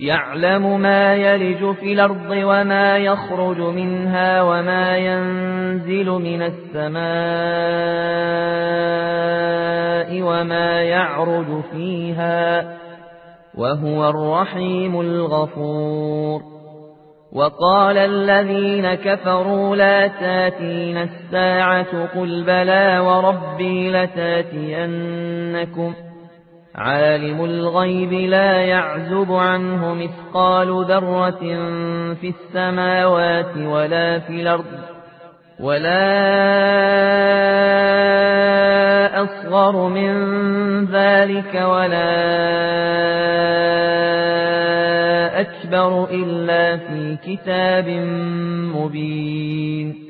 يعلم ما يلج في الأرض وما يخرج منها وما ينزل من السماء وما يعرج فيها وهو الرحيم الغفور. وقال الذين كفروا لا تاتين الساعة قل بلى وربي لتاتينكم عالم الغيب لا يعزب عنه مثقال ذرة في السماوات ولا في الأرض ولا أصغر من ذلك ولا أكبر إلا في كتاب مبين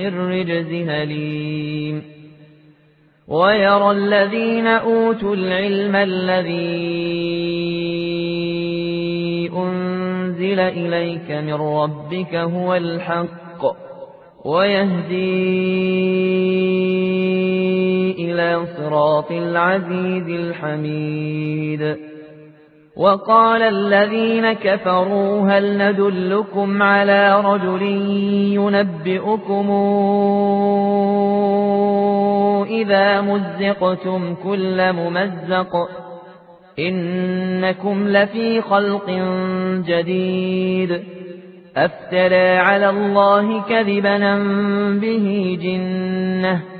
من رجز هليم. ويرى الذين أوتوا العلم الذي أنزل إليك من ربك هو الحق ويهدي إلى صراط العزيز الحميد. وقال الذين كفروا هل ندلكم على رجل ينبئكم إذا مزقتم كل ممزق إنكم لفي خلق جديد أفترى على الله كذبا به جنة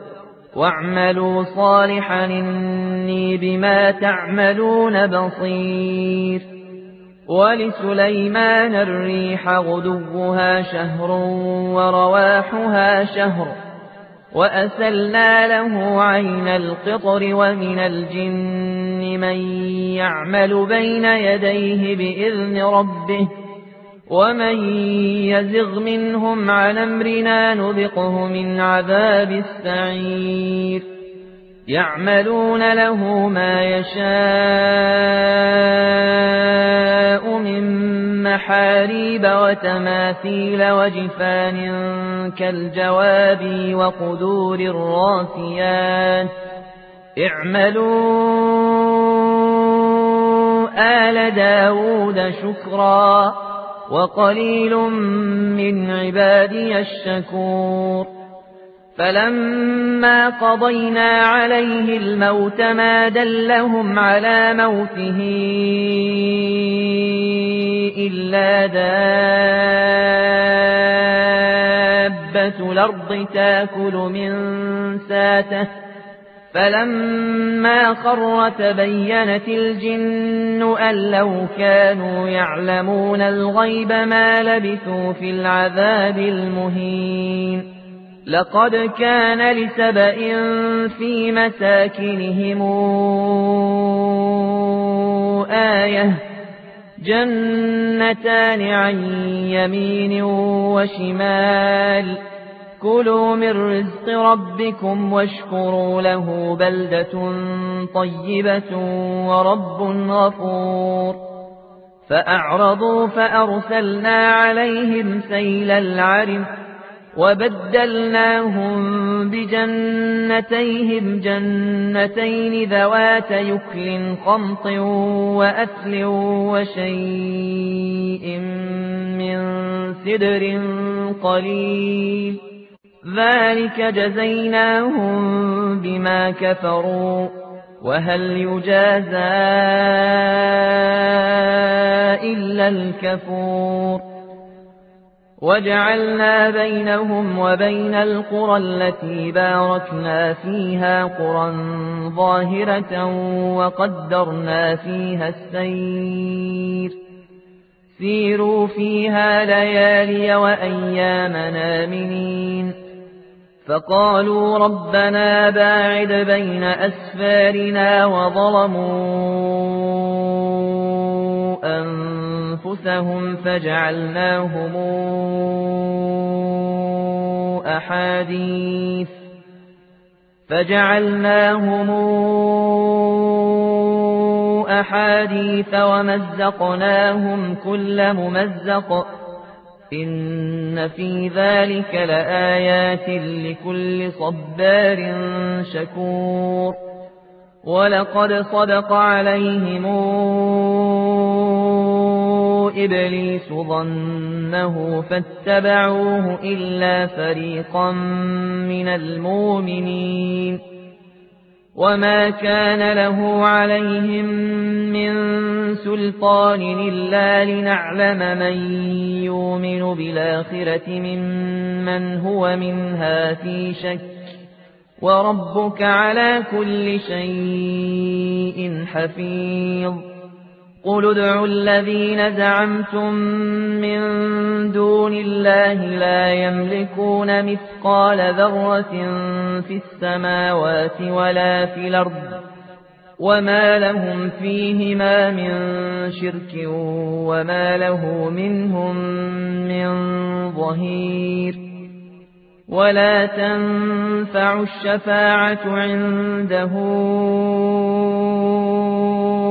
واعملوا صالحا إني بما تعملون بصير. ولسليمان الريح غدوها شهر ورواحها شهر. وأسلنا له عين القطر ومن الجن من يعمل بين يديه بإذن ربه. ومن يزغ منهم عن أمرنا نذقه من عذاب السعير يعملون له ما يشاء من محاريب وتماثيل وجفان كالجواب وقدور الراسيات اعملوا آل داود شكرا وقليل من عبادي الشكور. فلما قضينا عليه الموت ما دلهم على موته إلا دابة الأرض تاكل من ساته فلما خر تبينت الجن أن لو كانوا يعلمون الغيب ما لبثوا في العذاب المهين لقد كان لسبأ في مساكنهم آية جنتان عن يمين وشمال كلوا من رزق ربكم واشكروا له بلدة طيبة ورب غفور فأعرضوا فأرسلنا عليهم سيل العرم وبدلناهم بجنتيهم جنتين ذوات يكل خمط وأثل وشيء من سدر قليل ذلك جزيناهم بما كفروا وهل يجازى إلا الكفور وجعلنا بينهم وبين القرى التي باركنا فيها قرى ظاهرة وقدرنا فيها السير سيروا فيها ليالي وأيام نامنين فقالوا ربنا باعد بين أسفارنا وظلموا أنفسهم فجعلناهم أحاديث فجعلناهم أحاديث ومزقناهم كل ممزق إن في ذلك لآيات لكل صبار شكور ولقد صدق عليهم إبليس ظنه فاتبعوه إلا فريقا من المؤمنين وما كان له عليهم من سلطان إلا لنعلم من يؤمن بالآخرة ممن هو منها في شك وربك على كل شيء حفيظ قل ادعوا الذين زعمتم من دون الله لا يملكون مثقال ذرة في السماوات ولا في الأرض وما لهم فيهما من شرك وما له منهم من ظهير ولا تنفع الشفاعة عنده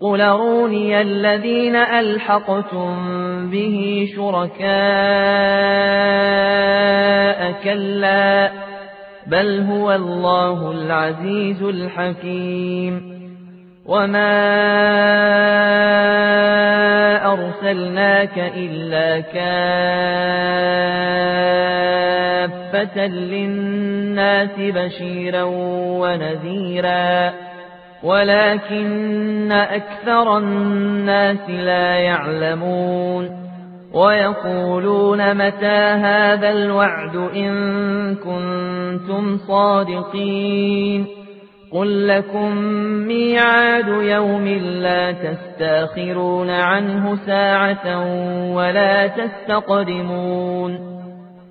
قل روني الذين ألحقتم به شركاء كلا بل هو الله العزيز الحكيم وما أرسلناك إلا كافة للناس بشيرا ونذيرا ولكن أكثر الناس لا يعلمون ويقولون متى هذا الوعد إن كنتم صادقين قل لكم ميعاد يوم لا تستأخرون عنه ساعة ولا تستقدمون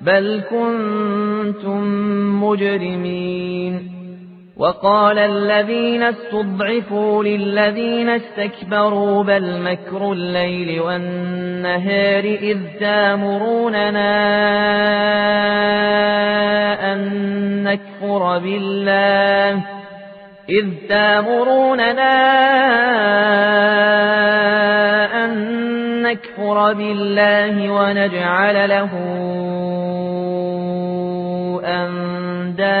بل كنتم مجرمين وقال الذين استضعفوا للذين استكبروا بل مكر الليل والنهار إذ تامروننا أن نكفر بالله إذ تامروننا أن نكفر بالله ونجعل له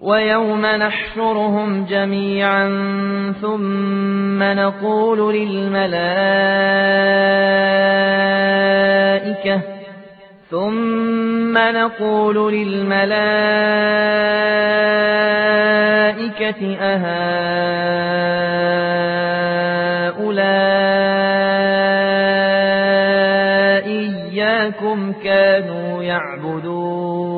ويوم نحشرهم جميعا ثم نقول للملائكة ثم نقول للملائكة أهؤلاء إياكم كانوا يعبدون.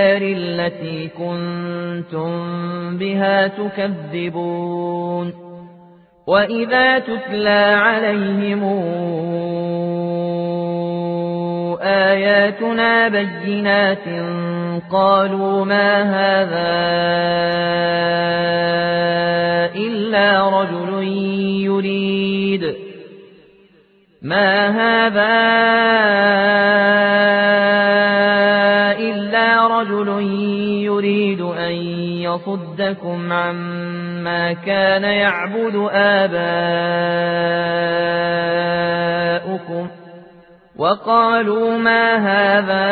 التي كنتم بها تكذبون وإذا تتلى عليهم آياتنا بينات قالوا ما هذا إلا رجل يريد ما هذا يريد أن يصدكم عما كان يعبد آباؤكم وقالوا ما هذا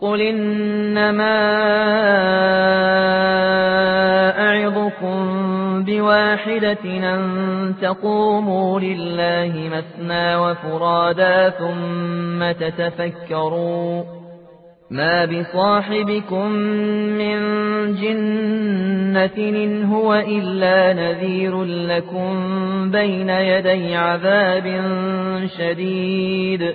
قل إنما أعظكم بواحدة أن تقوموا لله مثنى وفرادا ثم تتفكروا ما بصاحبكم من جنة إن هو إلا نذير لكم بين يدي عذاب شديد